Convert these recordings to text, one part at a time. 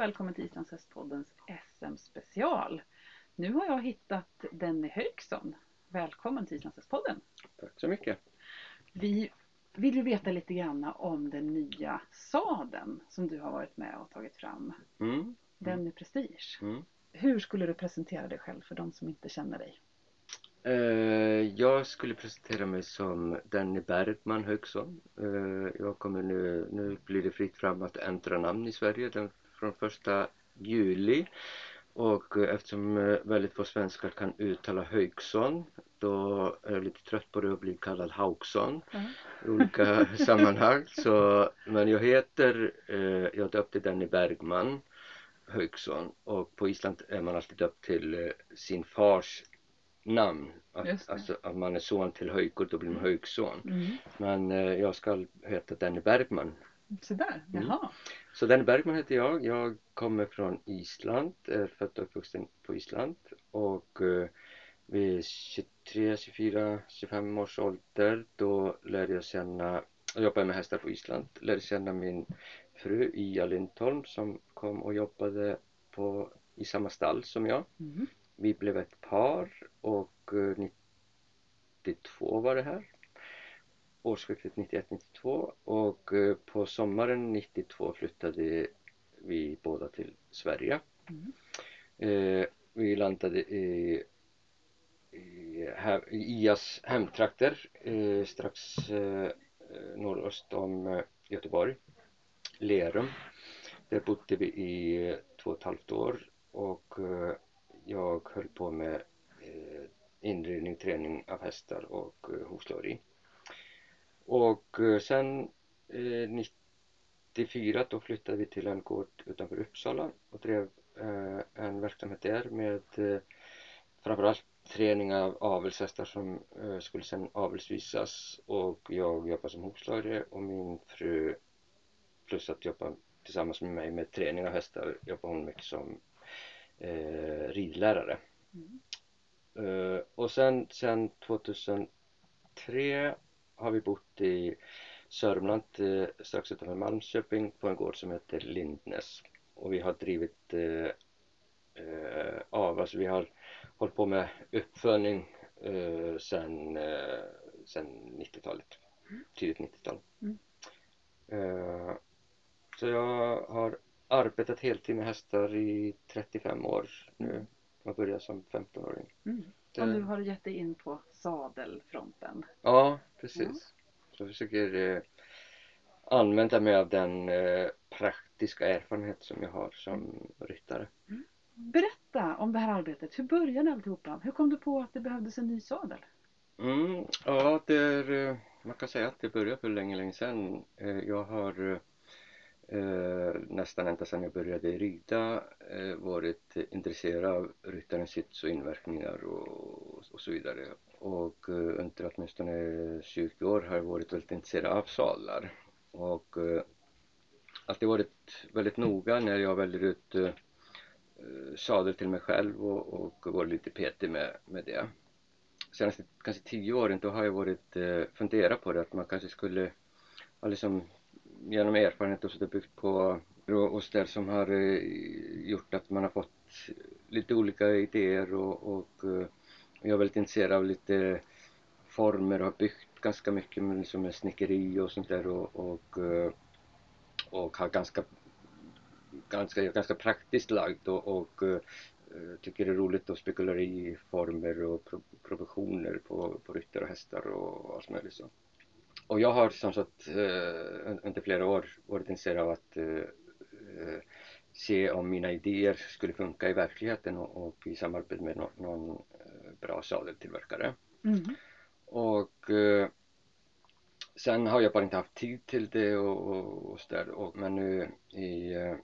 och välkommen till Islandshästpoddens SM-special. Nu har jag hittat Denny Högson. Välkommen till Islandshästpodden. Tack så mycket. Vi vill ju veta lite grann om den nya sadeln som du har varit med och tagit fram. Mm. Den är Prestige. Mm. Hur skulle du presentera dig själv för de som inte känner dig? Eh, jag skulle presentera mig som Danny Bergman Högson. Eh, jag kommer nu, nu blir det fritt fram att ändra namn i Sverige den, från första juli. Och eh, eftersom eh, väldigt få svenskar kan uttala Högson då är jag lite trött på det att bli kallad Hauksson i olika sammanhang. Så, men jag heter, eh, jag döpte Danny Bergman Högson och på Island är man alltid döpt till eh, sin fars namn. Att, alltså att man är son till Höjkur, då blir man Högson. Mm. Men eh, jag ska heta Danny Bergman. Så där, Mm. jaha. Så Danny Bergman heter jag. Jag kommer från Island, är född och uppvuxen på Island och eh, vid 23, 24, 25 års ålder då lärde jag känna, jag jobbade med hästar på Island, lärde känna min fru Ia Lindholm som kom och jobbade på, i samma stall som jag. Mm. Vi blev ett par och eh, 92 var det här. Årsskiftet 91-92 och eh, på sommaren 92 flyttade vi båda till Sverige. Mm. Eh, vi landade i, i, här, i IAs hemtrakter eh, strax eh, om Göteborg, Lerum. Där bodde vi i två och ett halvt år och jag höll på med inredning, träning av hästar och hovslageri. Och eh, sen eh, 94 då flyttade vi till en gård utanför Uppsala och drev eh, en verksamhet där med eh, framförallt träning av avelshästar som eh, skulle sedan avelsvisas och jag jobbade som hovslagare och min fru plus att jobba tillsammans med mig med träning av hästar jobbar hon mycket som eh, ridlärare. Mm. Och sen, sen 2003 har vi bott i Sörmland eh, strax utanför Malmköping på en gård som heter Lindnäs och vi har drivit eh, eh, av, alltså vi har hållit på med uppfödning eh, sen, eh, sen 90-talet, tidigt 90-tal. Mm. Eh, så jag har arbetat heltid med hästar i 35 år nu. Jag började som 15-åring. Mm. Och nu har du gett dig in på sadelfronten. Ja, precis. Så jag försöker eh, använda mig av den eh, praktiska erfarenhet som jag har som ryttare. Berätta om det här arbetet. Hur började alltihopa? Hur kom du på att det behövdes en ny sadel? Mm, ja, det är, eh, man kan säga att det började för länge, länge sedan. Eh, Jag har eh, Eh, nästan ända sedan jag började rida eh, varit intresserad av ryttarens sits och inverkningar och, och så vidare. Och eh, under åtminstone 20 år har jag varit väldigt intresserad av sadlar. Och eh, alltid varit väldigt noga när jag väljer ut eh, sadel till mig själv och, och varit lite petig med, med det senaste kanske tio åren då har jag varit eh, funderat på det att man kanske skulle ha liksom genom erfarenhet och så det byggt på och ställ som har eh, gjort att man har fått lite olika idéer och, och eh, jag är väldigt intresserad av lite former och har byggt ganska mycket med, liksom med snickeri och sånt där och, och, eh, och har ganska ganska, ganska praktiskt lagt och, och tycker det är roligt att spekulera i former och pro proportioner på, på ryttare och hästar och allt möjligt sånt. Och jag har som sagt eh, under flera år varit intresserad av att eh, eh, se om mina idéer skulle funka i verkligheten och, och i samarbete med någon, någon bra sadeltillverkare. Mm. Och eh, sen har jag bara inte haft tid till det och, och, och sådär. Och, men nu i eh,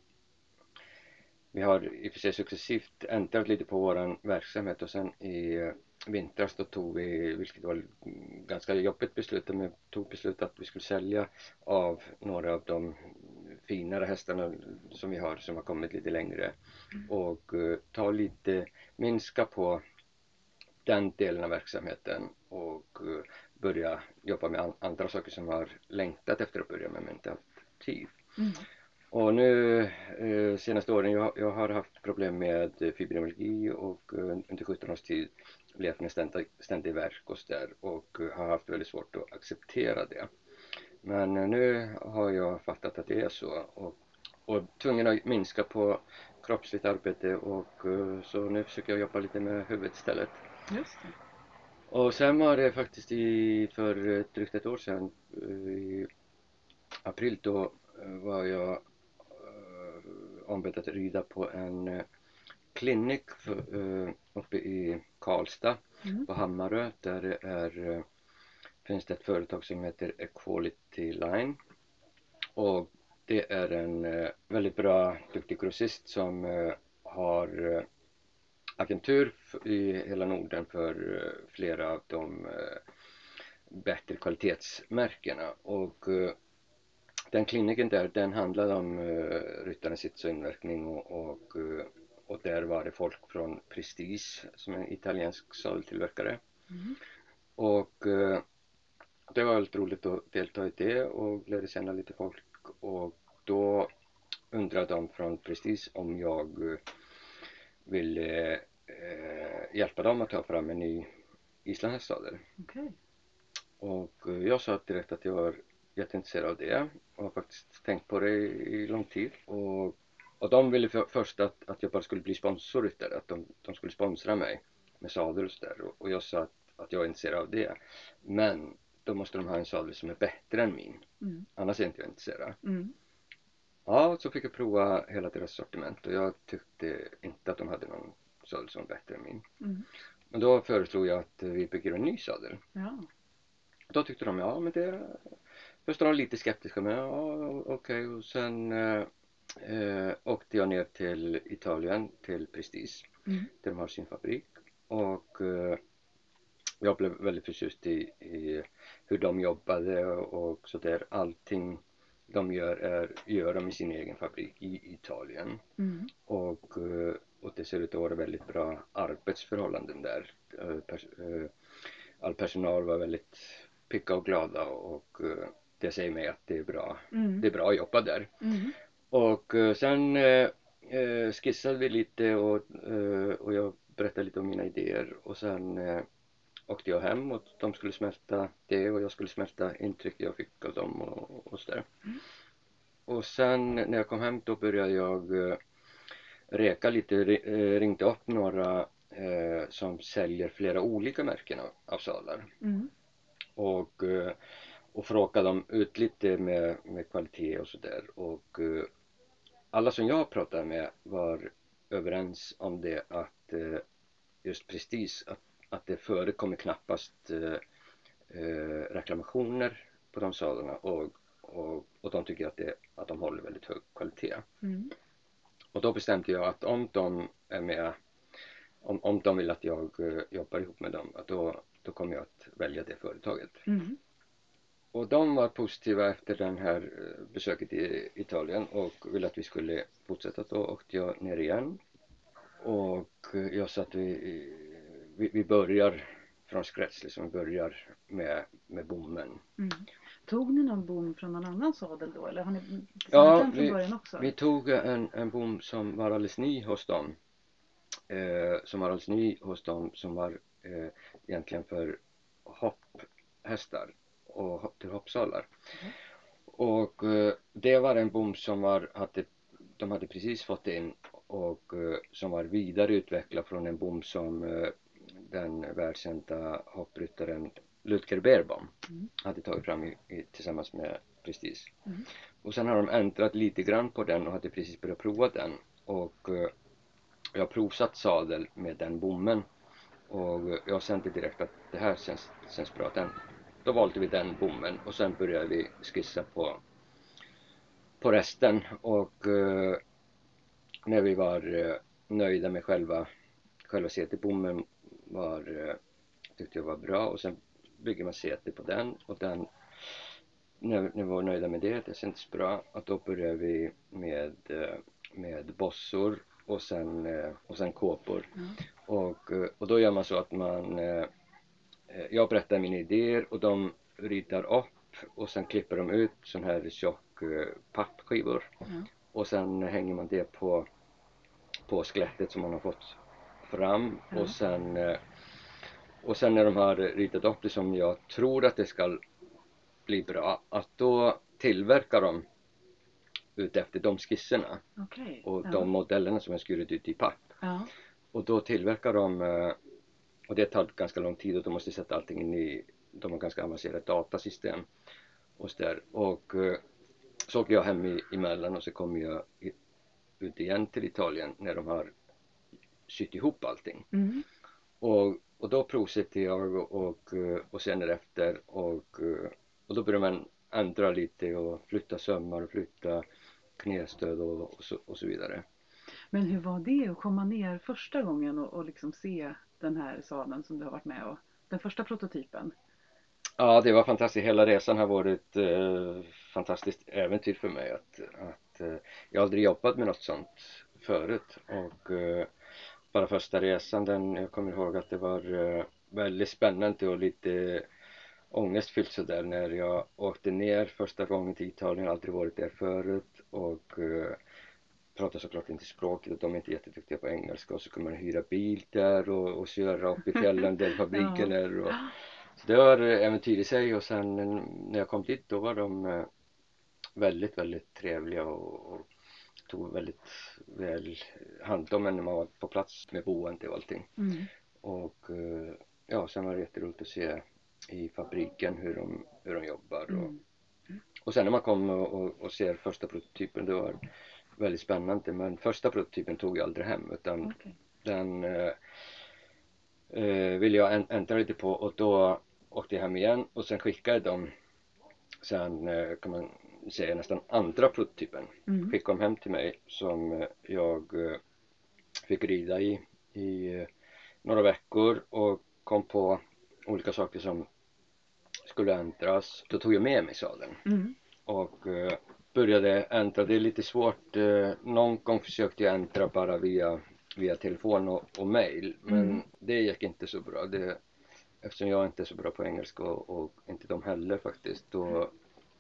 vi har i och för sig successivt ändrat lite på våran verksamhet och sen i vintras då tog vi, vilket var mm, ganska jobbigt beslut, men tog beslut att vi skulle sälja av några av de finare hästarna som vi har som har kommit lite längre och eh, ta lite, minska på den delen av verksamheten och eh, börja jobba med an- andra saker som har längtat efter att börja med men inte haft tid. Mm. och nu eh, senaste åren, jag, jag har haft problem med fibromyalgi och eh, under 17 års tid levt med ständig, ständig värk och sådär och eh, har haft väldigt svårt att acceptera det. Men eh, nu har jag fattat att det är så och, och tvungen att minska på kroppsligt arbete och eh, så nu försöker jag jobba lite med huvudet istället. Just det. Och sen var det faktiskt i, för drygt ett år sedan i april då var jag ombedd att rida på en klinik för, eh, uppe i Karlstad Mm. på Hammarö. Där det är, eh, finns det ett företag som heter Equality Line. Och det är en eh, väldigt bra, duktig grossist som har agentur i hela Norden för flera av de bättre kvalitetsmärkena. Och den kliniken där den handlade om ryttarens sits och inverkning och, och, och där var det folk från Prestige som är en italiensk sadeltillverkare Mm. och eh, det var väldigt roligt att delta i det och lära känna lite folk. Och då undrade de från Prestige om jag eh, ville eh, hjälpa dem att ta fram en ny islandshästsadel Okej. och eh, jag sa direkt att jag var jätteintresserad av det. Och har faktiskt tänkt på det i lång tid. Och, och de ville för, först att, att jag bara skulle bli sponsor det, att de, de skulle sponsra mig med sadel och sådär och, och jag sa att, att jag är intresserad av det men då måste de ha en sadel som är bättre än min Mm. annars är inte jag intresserad Mm. ja så fick jag prova hela deras sortiment och jag tyckte inte att de hade någon sadel som var bättre än min Mm. men då föreslog jag att vi bygger en ny sadel Ja. Då tyckte de, ja men det Först var de lite skeptiska men ja okej och sen eh, åkte jag ner till Italien till Prestige Mm. där de har sin fabrik och eh, jag blev väldigt förtjust i, i hur de jobbade och, och så där allting de gör är, gör de i sin egen fabrik i Italien Mm. och, eh, och det ser ut att vara väldigt bra arbetsförhållanden där. Eh, eh, All personal var väldigt picka och glada och det säger mig att det är bra, Mm. det är bra att jobba där. Mm. Och eh, sen eh, eh, skissade vi lite och, och jag berättade lite om mina idéer och sen åkte jag hem och de skulle smälta det och jag skulle smälta intryck jag fick av dem och, och sådär. Mm. Och sen när jag kom hem då började jag reka lite, ri- ringde upp några som säljer flera olika märken av, av sadlar Mm. och, och frågade dem ut lite med, med kvalitet och sådär och eh, alla som jag pratade med var överens om det att eh, just Prestige att, att det förekommer knappast eh, eh, reklamationer på de sadlarna och, och, och de tycker att, det, att de håller väldigt hög kvalitet. Mm. Och då bestämde jag att om de är med, om, om de vill att jag eh, jobbar ihop med dem, att då, då kommer jag att välja det företaget. Mm. Och de var positiva efter den här eh, besöket i Italien och ville att vi skulle fortsätta. Då åkte jag ner igen. Och eh, jag sa att vi, vi, vi börjar från scratch, liksom vi börjar med, med bommen. Mm. Tog ni någon bom från någon annan sadel då eller har ni Ja, ja, den från vi- början också? Vi tog en, en bom som var alldeles ny hos dem. Eh, som var alldeles ny hos dem som var eh, egentligen för hopphästar och till hoppsalar. Mhm. Och eh, det var en bom som var, hade, de hade precis fått in och eh, som var vidareutvecklad från en bom som eh, den världskända hoppryttaren Ludger Beerbaum Mm. hade tagit fram i, i, tillsammans med Prestige. Mm. Och sen har de ändrat lite grann på den och hade precis börjat prova den och jag har provsatt sadel med den bommen och jag kände direkt att det här känns, känns bra. Den, då valde vi den bommen och sen började vi skissa på, på resten och eh, när vi var eh, nöjda med själva, själva CT-bommen var, eh, tyckte jag var bra och sen bygger man CT på den och den när, när vi var nöjda med det, det kändes bra, att då började vi med, eh, med bossor och sen, eh, och sen kåpor. Ja. Och, eh, och då gör man så att man, jag berättar mina idéer och de ritar upp och sen klipper de ut sån här tjock eh, pappskivor. Ja. och sen hänger man det på, på skelettet som man har fått fram Ja. och sen eh, och sen när de har ritat upp det som jag tror att det ska bli bra, att då tillverkar de utefter de skisserna Okej. och de modellerna som är skurit ut i papp. Och då tillverkar de, eh, och det tar ganska lång tid och de måste sätta allting in i, de har ganska avancerat datasystem och så där. Och eh, så åker jag hem i, emellan och så kommer jag ut igen till Italien när de har sytt ihop allting. Mm. Och, och då provsätter jag och, och, eh, och sen efter och, eh, och då börjar man ändra lite och flytta sömmar och flytta knästöd och, och, så, och så vidare. Men hur var det att komma ner första gången och, och liksom se den här sadeln som du har varit med och den första prototypen? Ja, det var fantastiskt. Hela resan har varit eh, fantastiskt äventyr för mig. Att, att, eh, jag har aldrig jobbat med något sånt förut och eh, bara första resan, den, jag kommer ihåg att det var eh, väldigt spännande och lite ångestfyllt sådär när jag åkte ner första gången till Italien, jag har aldrig varit där förut och eh, pratar såklart inte språket och de är inte jätteduktiga på engelska och så kunde man hyra bil där och, och köra upp i fjällen där fabriken Ja. är och så det var äventyr i sig och sen när jag kom dit då var de eh, väldigt, väldigt trevliga och, och tog väldigt väl hand om en när man var på plats med boende och allting. Mm. Och eh, ja, sen var det jätteroligt att se i fabriken hur de, hur de jobbar och, Mm. och sen när man kom och, och, och ser första prototypen det var väldigt spännande men första prototypen tog jag aldrig hem utan Okej. den eh, eh, ville jag änd- ändra lite på och då åkte jag hem igen och sen skickade de sen eh, kan man säga nästan andra prototypen Mm. skickade de hem till mig som eh, jag fick rida i i några veckor och kom på olika saker som skulle ändras. Då tog jag med mig sadeln Mm. och började ändra. Det är lite svårt. Eh, någon gång försökte jag ändra bara via, via telefon och, och mail men Mm. det gick inte så bra. Det, eftersom jag inte är så bra på engelska och, och inte de heller faktiskt då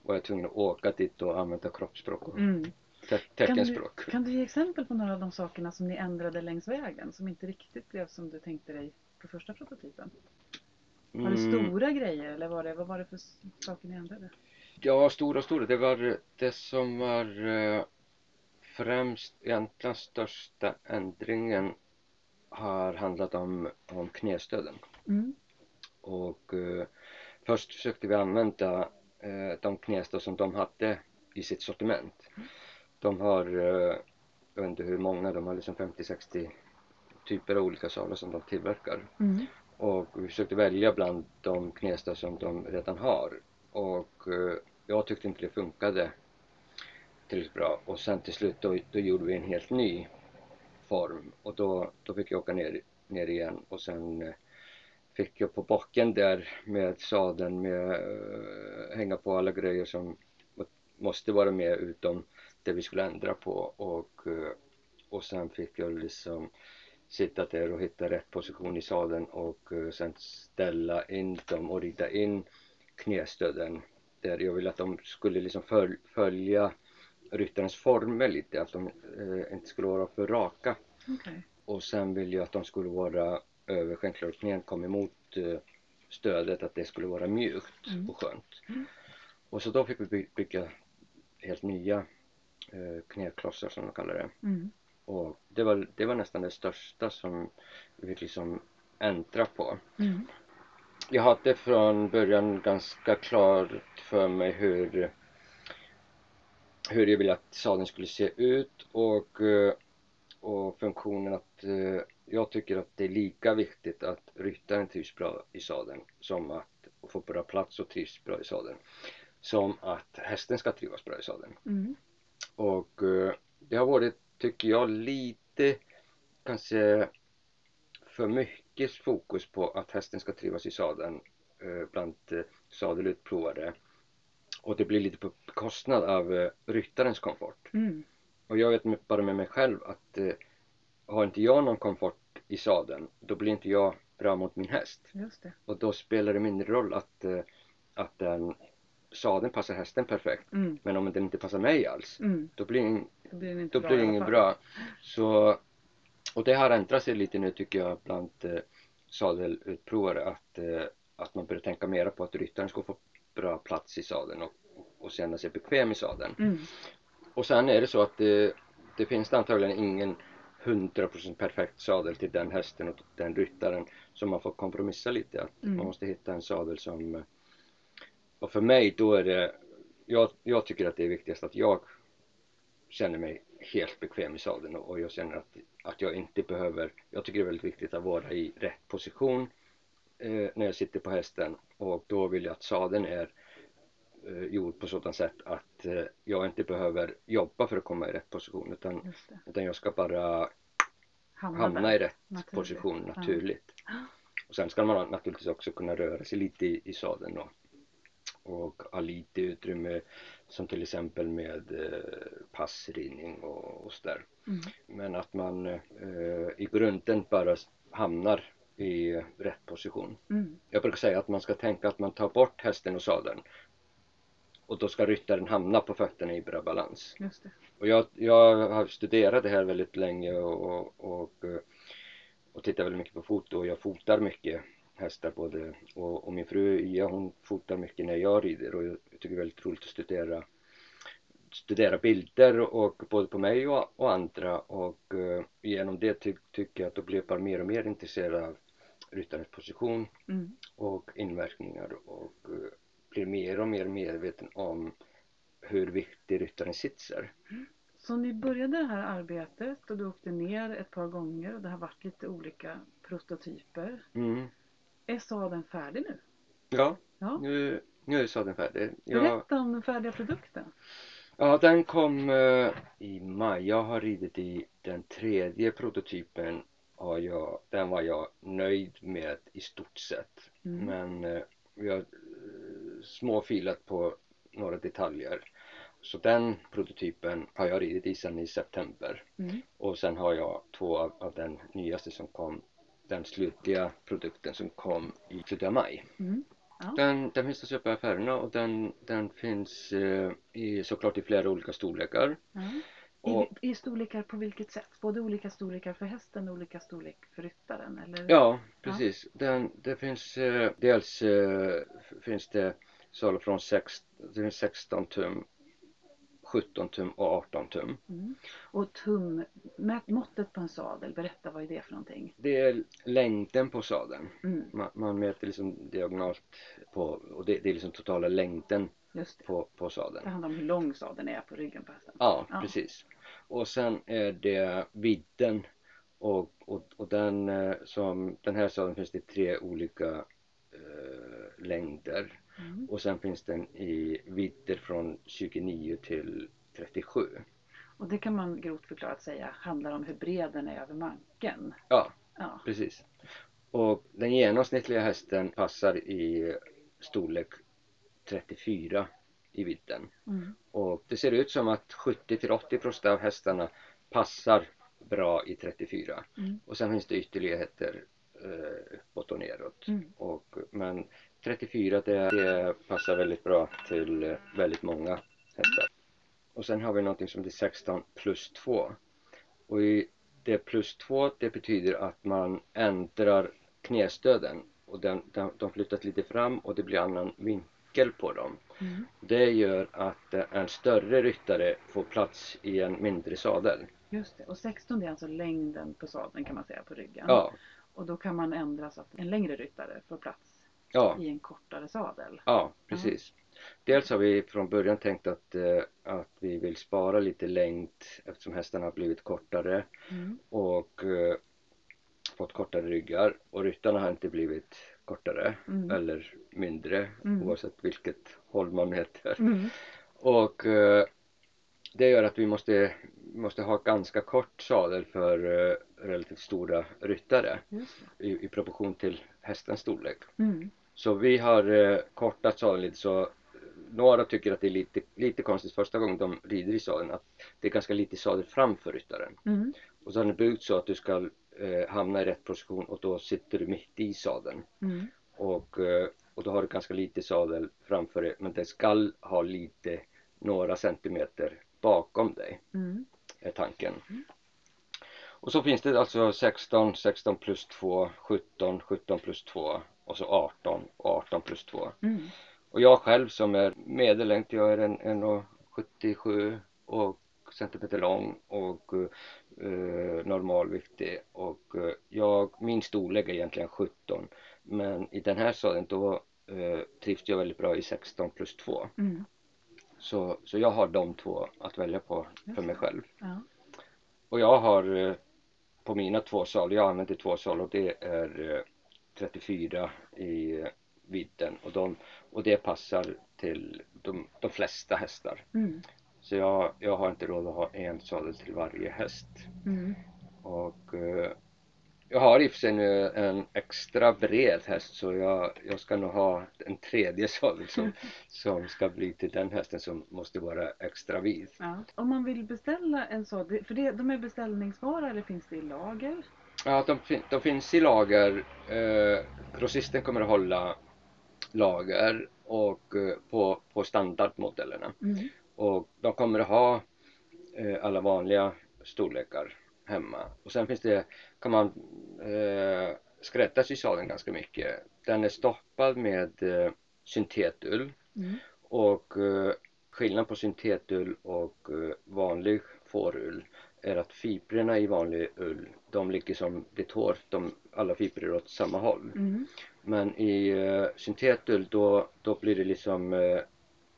var jag tvungen att åka dit och använda kroppsspråk och Mm. te- Kan, du, teckenspråk. kan du ge exempel på några av de sakerna som ni ändrade längs vägen som inte riktigt blev som du tänkte dig på första prototypen? Var det Mm. stora grejer eller var det, vad var det för saker ni ändrade? Ja, stora, stora. Det var det som var eh, främst, egentligen största ändringen har handlat om, om knästöden. Mm. Och eh, först försökte vi använda eh, de knästöd som de hade i sitt sortiment. De har, eh, jag vet inte hur många, de har liksom 50-60 typer av olika salar som de tillverkar. Mm. Och vi försökte välja bland de knästöd som de redan har. Och eh, jag tyckte inte det funkade tillräckligt bra. Och sen till slut då, då gjorde vi en helt ny form. Och då, då fick jag åka ner, ner igen. Och sen eh, fick jag på backen där med sadeln med eh, hänga på alla grejer som måste vara med utom det vi skulle ändra på. Och, och sen fick jag liksom sitta där och hitta rätt position i sadeln och sen ställa in dem och rita in knästöden där jag ville att de skulle liksom föl- följa ryttarens former lite, att de eh, inte skulle vara för raka Okej. och sen ville jag att de skulle vara överskänklar och knän kom emot eh, stödet, att det skulle vara mjukt Mm. och skönt. Mm. Och så då fick vi by- bygga helt nya eh, knäklossar som de kallar det. Mm. Och det var, det var nästan det största som vi fick liksom ändra på. Mm. Jag hade från början ganska klart för mig hur, hur jag ville att sadeln skulle se ut och, eh, och funktionen att eh, jag tycker att det är lika viktigt att ryttaren trivs bra i sadeln som att få bra plats och trivs bra i sadeln. Som att hästen ska trivas bra i sadeln. Mm. Och eh, det har varit, tycker jag, lite kanske för mycket fokus på att hästen ska trivas i sadeln eh, bland eh, sadelutprovare. Och det blir lite på bekostnad av eh, ryttarens komfort. Mm. Och jag vet bara med mig själv att eh, har inte jag någon komfort i sadeln, då blir inte jag bra mot min häst. Och då spelar det mindre roll att, eh, att den sadeln passar hästen perfekt Mm. men om den inte passar mig alls Mm. då blir den, Då blir det inte då bra blir i det alla inget fall. bra. Så, och det har ändrat sig lite nu tycker jag bland eh, sadelutprovare att, eh, att man börjar tänka mera på att ryttaren ska få bra plats i sadeln och, och känna sig bekväm i sadeln. Mm. Och sen är det så att det, det finns antagligen ingen 100% perfekt sadel till den hästen och den ryttaren så man får kompromissa lite att Mm. man måste hitta en sadel som och för mig då är det jag, jag tycker att det är viktigast att jag känner mig helt bekväm i sadeln och, jag känner att, att jag inte behöver jag tycker det är väldigt viktigt att vara i rätt position eh, när jag sitter på hästen och då vill jag att sadeln är eh, gjord på sådant sätt att eh, jag inte behöver jobba för att komma i rätt position utan, utan jag ska bara Hamna, hamna i rätt Naturligt. position Ja. naturligt. Och sen ska man naturligtvis också kunna röra sig lite i, i sadeln och, och ha lite utrymme som till exempel med eh, passridning och, och sådär. Mm. Men att man eh, i grunden bara hamnar i rätt position. Mm. Jag brukar säga att man ska tänka att man tar bort hästen och sadeln och då ska ryttaren hamna på fötterna i bra balans. Och jag, jag har studerat det här väldigt länge och, och, och, och tittar väldigt mycket på foto och jag fotar mycket hästar både och, och min fru Ia hon fotar mycket när jag rider och jag tycker det är väldigt roligt att studera studera bilder och både på mig och, och andra och eh, genom det ty, tycker jag att då blir jag bara mer och mer intresserad av ryttarens position Mm. och inverkningar och eh, blir mer och mer medveten om hur viktig ryttarens sits är. Så ni började det här arbetet och du åkte ner ett par gånger och det har varit lite olika prototyper. Mm. Är sadeln färdig nu? Ja, Ja. nu, nu är sadeln färdig. Jag, Berätta om den färdiga produkten. ja, den kom eh, i maj. Jag har ridit i den tredje prototypen. Har jag, den var jag nöjd med i stort sett. Mm. Men eh, vi har eh, småfilat på några detaljer. Så den prototypen har jag ridit i sedan i september. Mm. Och sen har jag två av, av den nyaste som kom, den slutliga produkten som kom i slutet av maj. Mm. Ja. Den, den finns att köpa i affärerna och den, den finns eh, i, såklart i flera olika storlekar. Ja. Och, I, I storlekar på vilket sätt? Både olika storlekar för hästen och olika storlek för ryttaren? Eller? ja, precis. Den, det finns eh, dels eh, finns det salu från sex, det finns 16 tum, 17 tum och 18 tum. Mm. Och tum, mät, måttet på en sadel, berätta vad är det för någonting? Det är längden på sadeln. Mm. Man, man mäter liksom diagonalt på och det, det är liksom totala längden Just det. på, på Det sadeln. handlar om hur lång sadeln är på ryggen på hästen. Ja, Ja. precis. Och sen är det vidden och, och, och den eh, som den här sadeln finns det tre olika eh, längder Mm. och sen finns den i vidder från 29 till 37. Och det kan man grovt förklarat säga handlar om hur bred den är över manken. Ja, Ja. precis. Och den genomsnittliga hästen passar i storlek 34 i vidden. Mm. Och det ser ut som att 70 till 80 procent av hästarna passar bra i 34. Mm. Och sen finns det ytterligheter eh, uppåt och neråt. Mm. Och, men 34 det, det passar väldigt bra till väldigt många hästar. Och sen har vi någonting som heter 16 plus 2. Och i det plus 2 det betyder att man ändrar knästöden och den, den, de flyttas lite fram och det blir annan vinkel på dem. Mm. Det gör att eh, en större ryttare får plats i en mindre sadel. Just det. Och 16 det är alltså längden på sadeln kan man säga på ryggen. Ja, Och då kan man ändra så att en längre ryttare får plats ja, i en kortare sadel. ja precis. Dels har vi från början tänkt att, eh, att vi vill spara lite längd eftersom hästarna har blivit kortare Mm. och eh, fått kortare ryggar och ryttarna har inte blivit kortare Mm. eller mindre Mm. oavsett vilket håll man mäter. Mm. Och eh, det gör att vi måste, måste ha ganska kort sadel för eh, relativt stora ryttare i, i proportion till hästens storlek. Mm. Så vi har eh, kortat sadeln lite så några tycker att det är lite, lite konstigt första gången de rider i sadeln att det är ganska lite sadel framför ryttaren. Mm. Och så har den byggt så att du ska eh, hamna i rätt position och då sitter du mitt i sadeln. Mm. Och, eh, och då har du ganska lite sadel framför dig men det skall ha lite några centimeter bakom dig Mm. är tanken. Och så finns det alltså 16, 16 plus 2, 17, 17 plus 2 och så 18 och 18 plus 2. Mm. Och jag själv som är medellängd, jag är en 1,77 och centimeter lång och eh, normalviktig och eh, jag, min storlek är egentligen 17 men i den här sadeln då eh, trivs jag väldigt bra i 16 plus 2 Mm. Så, så jag har de två att välja på för mig själv Ja. och jag har eh, på mina två sadlar, jag använder två sadlar och det är eh, 34 i eh, vidden och, de, och det passar till de, de flesta hästar. Mm. Så jag, jag har inte råd att ha en sadel till varje häst. Mm. Och eh, jag har i och för sig nu en extra bred häst så jag, jag ska nog ha en tredje sadel som, som ska bli till den hästen som måste vara extra vid. Ja. Om man vill beställa en sadel, för det, de är beställningsbara eller finns det i lager? Ja, de, de finns i lager. Eh, grossisten kommer att hålla lager och eh, på, på standardmodellerna. Mm. Och de kommer att ha eh, alla vanliga storlekar hemma. Och sen finns det, kan man eh, skräddarsy sadeln ganska mycket. Den är stoppad med eh, syntetull Mm. och eh, skillnaden på syntetull och eh, vanlig fårull är att fibrerna i vanlig ull de ligger som ditt hår, de, alla fibrer åt samma håll. Mm. Men i eh, syntetull då, då blir det liksom eh,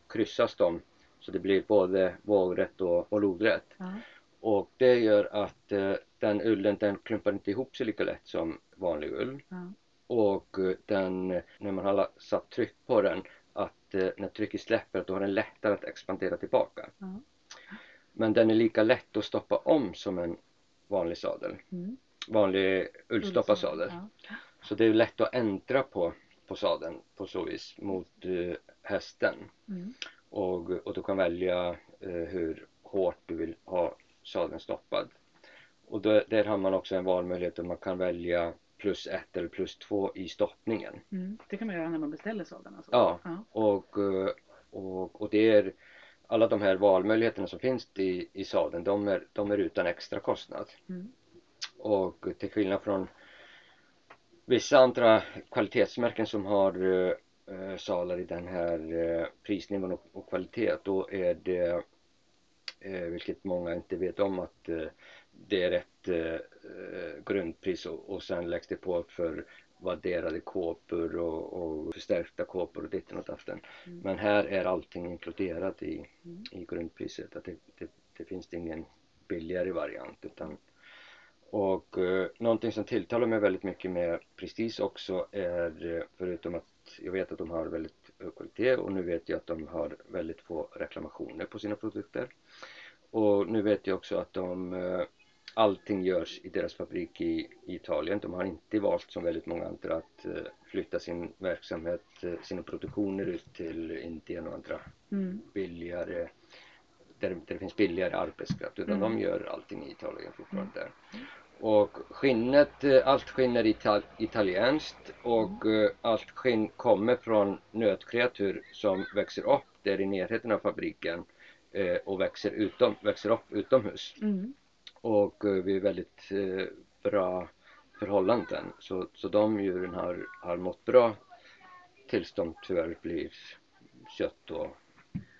kryssas de så det blir både vågrätt och, och lodrätt. Ja. Och det gör att eh, den ullen den klumpar inte ihop sig lika lätt som vanlig ull. Ja. Och eh, den, när man har satt tryck på den, att eh, när trycket släpper då har den lättare att expandera tillbaka. Ja. Men den är lika lätt att stoppa om som en vanlig sadel. Mm. Vanlig ullstoppad sadel. Ja. Så det är lätt att ändra på, på sadeln på så vis mot eh, hästen. Mm. Och, och du kan välja eh, hur hårt du vill ha sadeln stoppad. Och då, där har man också en valmöjlighet där man kan välja plus ett eller plus två i stoppningen. Mm. Det kan man göra när man beställer sadeln alltså? Ja. ja. Och, eh, och, och det är alla de här valmöjligheterna som finns i, i sadeln, de är, de är utan extra kostnad. Mm. Och till skillnad från vissa andra kvalitetsmärken som har eh, salar i den här eh, prisnivån och, och kvalitet, då är det, vilket många inte vet om, att eh, det är ett eh, eh, grundpris och, och sen läggs det på för vadderade kåpor och, och förstärkta kåpor och ditten och datten. Mm. Men här är allting inkluderat i, Mm. i grundpriset. Att det, det, det finns ingen billigare variant utan och eh, någonting som tilltalar mig väldigt mycket med Prestige också är eh, förutom att jag vet att de har väldigt hög kvalitet och nu vet jag att de har väldigt få reklamationer på sina produkter. Och nu vet jag också att de eh, allting görs i deras fabrik i, i Italien. De har inte valt som väldigt många andra att eh, flytta sin verksamhet, eh, sina produktioner ut till Indien och andra Mm. billigare där, där det finns billigare arbetskraft utan Mm. de gör allting i Italien fortfarande. Och skinnet, allt skinn är ital italienskt och eh, allt skinn kommer från nötkreatur som växer upp där i närheten av fabriken och växer, utom, växer upp utomhus. Mm. Och eh, vi är väldigt eh, bra förhållanden så, så de djuren har, har mått bra tills de tyvärr blir kött och,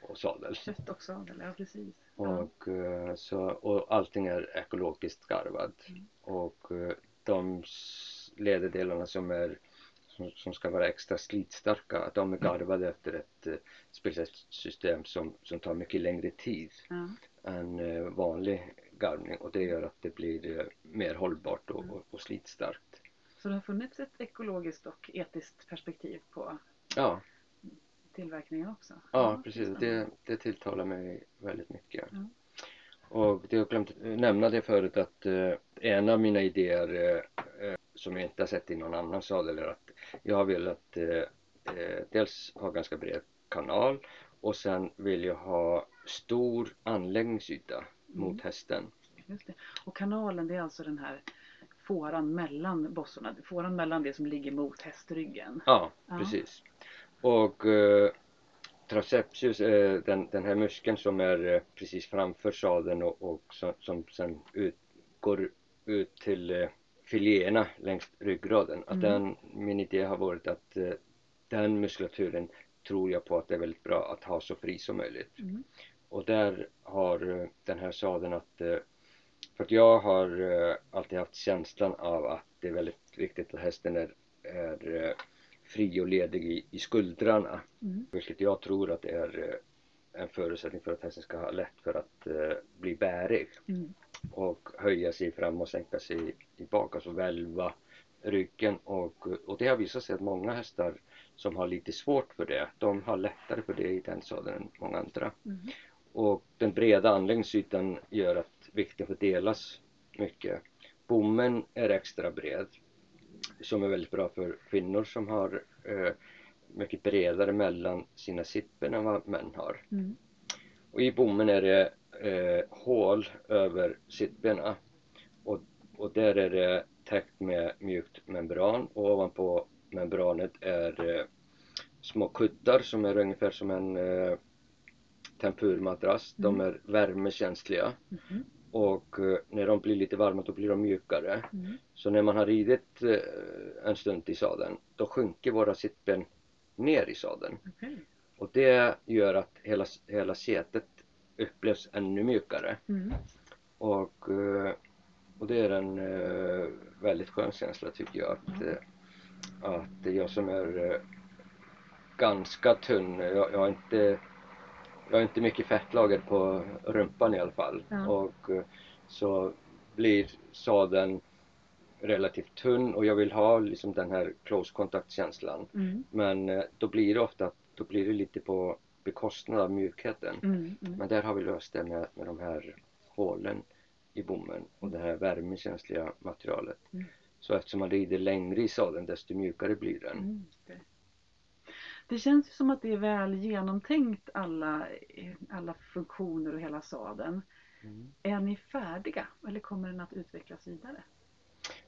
och sadel. Kött och sadel, ja precis. Och, eh, så, och allting är ekologiskt garvad. Mm. Och eh, de lederdelarna som, är, som, som ska vara extra slitstarka, att de är garvade efter ett eh, speciellt system som, som tar mycket längre tid Ja. än eh, vanlig garvning och det gör att det blir eh, mer hållbart och, och, och slitstarkt. Så det har funnits ett ekologiskt och etiskt perspektiv på Ja, tillverkningen också? ja precis. spännande. Det, det tilltalar mig väldigt mycket. Ja. Och det jag glömt nämna det förut att eh, en av mina idéer eh, eh, som jag inte har sett i någon annan sadel är att jag har velat eh, eh, dels ha ganska bred kanal och sen vill jag ha stor anläggningsyta mot Mm. hästen. Just det. Och kanalen det är alltså den här fåran mellan bossorna. Fåran mellan det som ligger mot hästryggen. Ja, Ja. precis. och eh, traceptius är den, den här muskeln som är eh, precis framför sadeln och, och som, som sen ut, går ut till eh, filéerna längs ryggraden. Att Mm. den, min idé har varit att eh, den muskulaturen tror jag på att det är väldigt bra att ha så fri som möjligt. Mm. Och där har eh, den här sadeln att eh, för att jag har eh, alltid haft känslan av att det är väldigt viktigt att hästen är, är fri och ledig i, i skuldrarna. Mm. Vilket jag tror att det är en förutsättning för att hästen ska ha lätt för att bli bärig Mm. Höja sig fram och sänka sig i bak, alltså välva ryggen och, och det har visat sig att många hästar som har lite svårt för det, de har lättare för det i den sadeln än många andra. Mm. Och den breda anläggningsytan gör att vikten fördelas mycket. Bommen är extra bred som är väldigt bra för kvinnor som har eh, mycket bredare mellan sina sippen än vad män har. Mm. Och i bommen är det eh, hål över sittbena och, och där är det täckt med mjukt membran och ovanpå membranet är eh, små kuddar som är ungefär som en eh, tempurmadrass. De Mm. är värmekänsliga Mhm. och eh, när de blir lite varma då blir de mjukare. Mm. Så när man har ridit eh, en stund i sadeln då sjunker våra sittben ner i sadeln Okej. och det gör att hela, hela sätet upplevs ännu mjukare Mm. och, eh, och det är en eh, väldigt skön känsla tycker jag att, eh, att jag som är ganska tunn, jag, jag har inte jag har inte mycket fettlager på rumpan i alla fall Ja. och så blir sadeln relativt tunn och jag vill ha liksom den här close contact känslan Mm. men då blir det ofta då blir det lite på bekostnad av mjukheten Mm. Mm. men där har vi löst det med, med de här hålen i bommen och det här värmekänsliga materialet. Mm. Så eftersom man rider längre i sadeln desto mjukare blir den. Mm, okej. Det känns ju som att det är väl genomtänkt alla, alla funktioner och hela sadeln. Mm. Är ni färdiga eller kommer den att utvecklas vidare?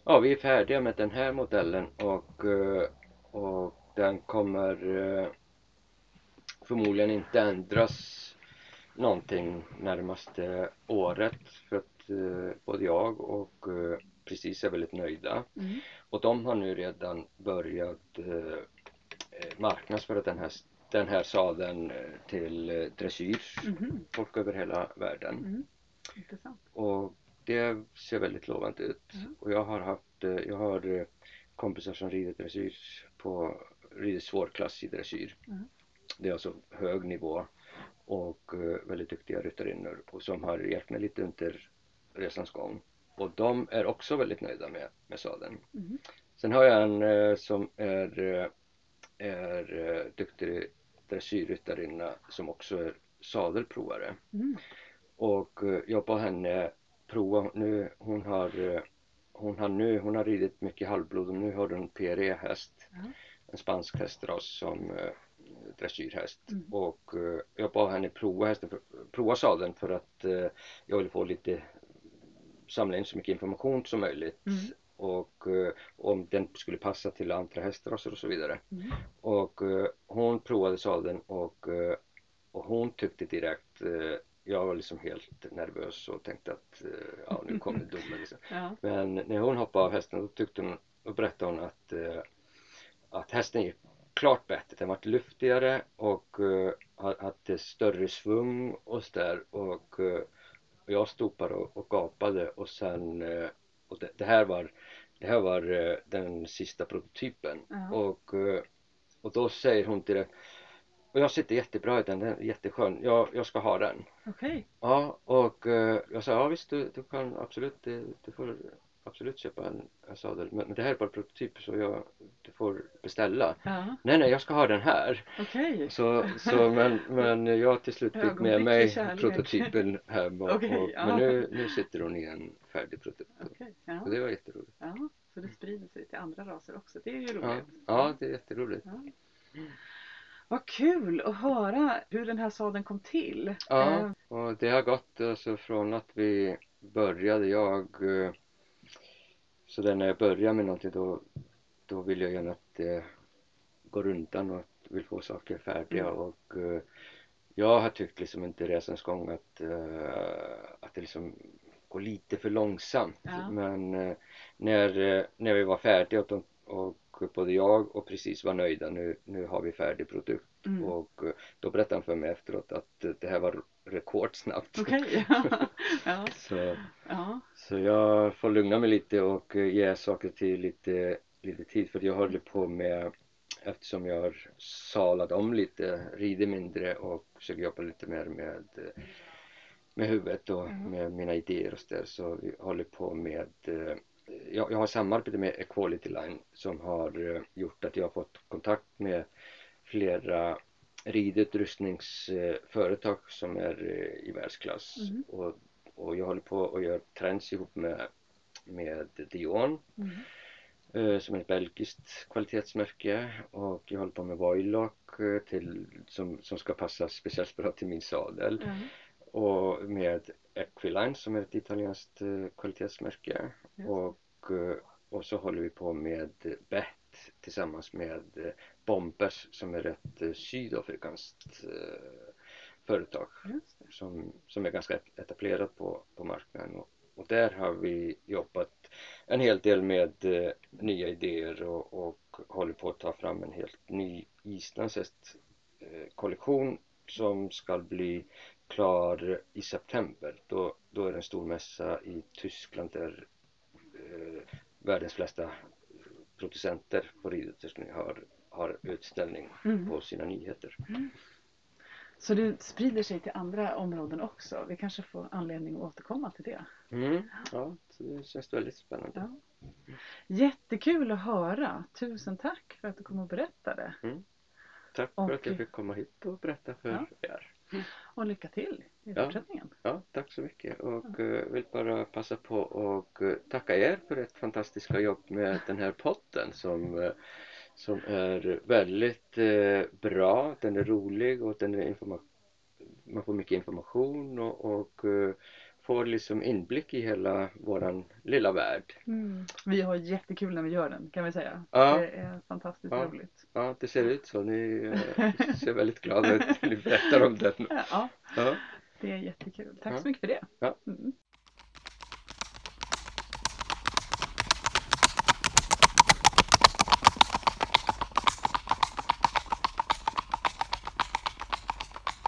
Ja, vi är färdiga med den här modellen och, eh, och den kommer eh, förmodligen inte ändras någonting närmaste året för att eh, både jag och eh, precis är väldigt nöjda. Mm. Och de har nu redan börjat eh, eh, marknadsföra den här, den här sadeln eh, till eh, dressyr, Mhm. folk över hela världen. Mm. Intressant. Och det ser väldigt lovande ut. Mm. Och jag har haft, eh, jag har kompisar som rider dressyr på, rider svårklass i dressyr. Mm. Det är alltså hög nivå och eh, väldigt duktiga ryttarinnor och som har hjälpt mig lite under resans gång. Och de är också väldigt nöjda med, med sadeln. Mm. Sen har jag en eh, som är, eh, är duktig dressyrryttarinna som också är sadelprovare. Mm. Och jag bad henne prova, nu hon har hon har nu, hon har ridit mycket halvblod och nu har hon PRE häst. Ja. En spansk hästras som dressyrhäst. Mm. Och eh, jag bad henne prova hästen, för, prova sadeln för att eh, jag ville få lite samla in så mycket information som möjligt Mm. och eh, om den skulle passa till andra hästraser och så vidare. Mm. Och hon provade sadeln och, och hon tyckte direkt jag var liksom helt nervös och tänkte att ja nu kommer domen liksom. Ja. Men när hon hoppade av hästen då tyckte hon, då berättade hon att, att hästen gick klart bättre. Den var luftigare och eh, ha- hade större svung och sådär och, eh, och jag stod och, och gapade och sen eh, och det, det här var det här var eh, den sista prototypen Ja. och, eh, och då säger hon direkt och jag sitter jättebra i den, den är jätteskön, jag, jag ska ha den. Okej. Ja, och eh, jag sa ja visst du, du kan absolut, du, du får absolut köpa en, en sadel men, men det här är bara prototyp så jag, du får beställa. Ja. Nej nej jag ska ha den här. Okej. Så, så men, men jag till slut fick med mig kärlek. prototypen hem och, Okej, och, ja. men nu, nu sitter hon i en färdig prototyp. Okej. Ja. Och det var jätteroligt. ja. Så det sprider sig till andra raser också. Det är ju roligt. ja det är jätteroligt. Vad kul att höra hur den här sadeln kom till. Eh, Ja, och det har gått alltså från att vi började, jag eh, så där när jag börjar med någonting då, då vill jag gärna att det går undan och att, vill få saker färdiga Mm. och eh, jag har tyckt liksom inte resans gång att, eh, att det liksom går lite för långsamt Ja. men eh, när, eh, när vi var färdiga och, de, och både jag och precis var nöjda nu, nu har vi färdig produkt Mm. och eh, då berättade han för mig efteråt att eh, det här var rekordsnabbt Okej. ja. så, ja. så jag får lugna mig lite och eh, ge saker till lite, lite tid för jag håller på med eftersom jag har salat om lite, rider mindre och försöker jobba lite mer med med huvudet och Mm. med mina idéer och så där så vi håller på med jag, jag har samarbete med Equality Line som har gjort att jag har fått kontakt med flera ridutrustningsföretag som är eh, i världsklass Mm. och, och jag håller på och gör trends ihop med, med Dion Mm. eh, som är ett belgiskt kvalitetsmärke och jag håller på med Voilock eh, till, som, som ska passa speciellt bra till min sadel Ja. och med Equiline som är ett italienskt kvalitetsmärke och, och så håller vi på med Bett tillsammans med Bombers som är ett eh, sydafrikanskt eh, företag som, som är ganska etablerat på, på marknaden och, och där har vi jobbat en hel del med eh, nya idéer och, och håller på att ta fram en helt ny islandshäst eh, kollektion som ska bli klar i september. Då, då är det en stor mässa i Tyskland där eh, världens flesta producenter på ridutrustning har, har utställning Mm. på sina nyheter. Så det sprider sig till andra områden också. Vi kanske får anledning att återkomma till det. Mm, ja, så det känns väldigt spännande. Ja. Jättekul att höra. Tusen tack för att du kom och berättade. Tack Och- för att jag fick komma hit och berätta för Ja. er. Och lycka till i Ja. fortsättningen. Ja, tack så mycket och eh, vill bara passa på och eh, tacka er för ett fantastiska jobb med den här podden som, eh, som är väldigt eh, bra. Den är rolig och den är man får mycket information och, och eh, får liksom inblick i hela våran lilla värld. Vi har jättekul när vi gör den kan vi säga. Ja. Det är fantastiskt Ja. roligt. Ja, det ser ut så. Ni eh, ser väldigt glada ut när ni berättar om den. Ja, Ja. det är jättekul. Tack så mycket för det. Ja. Mm.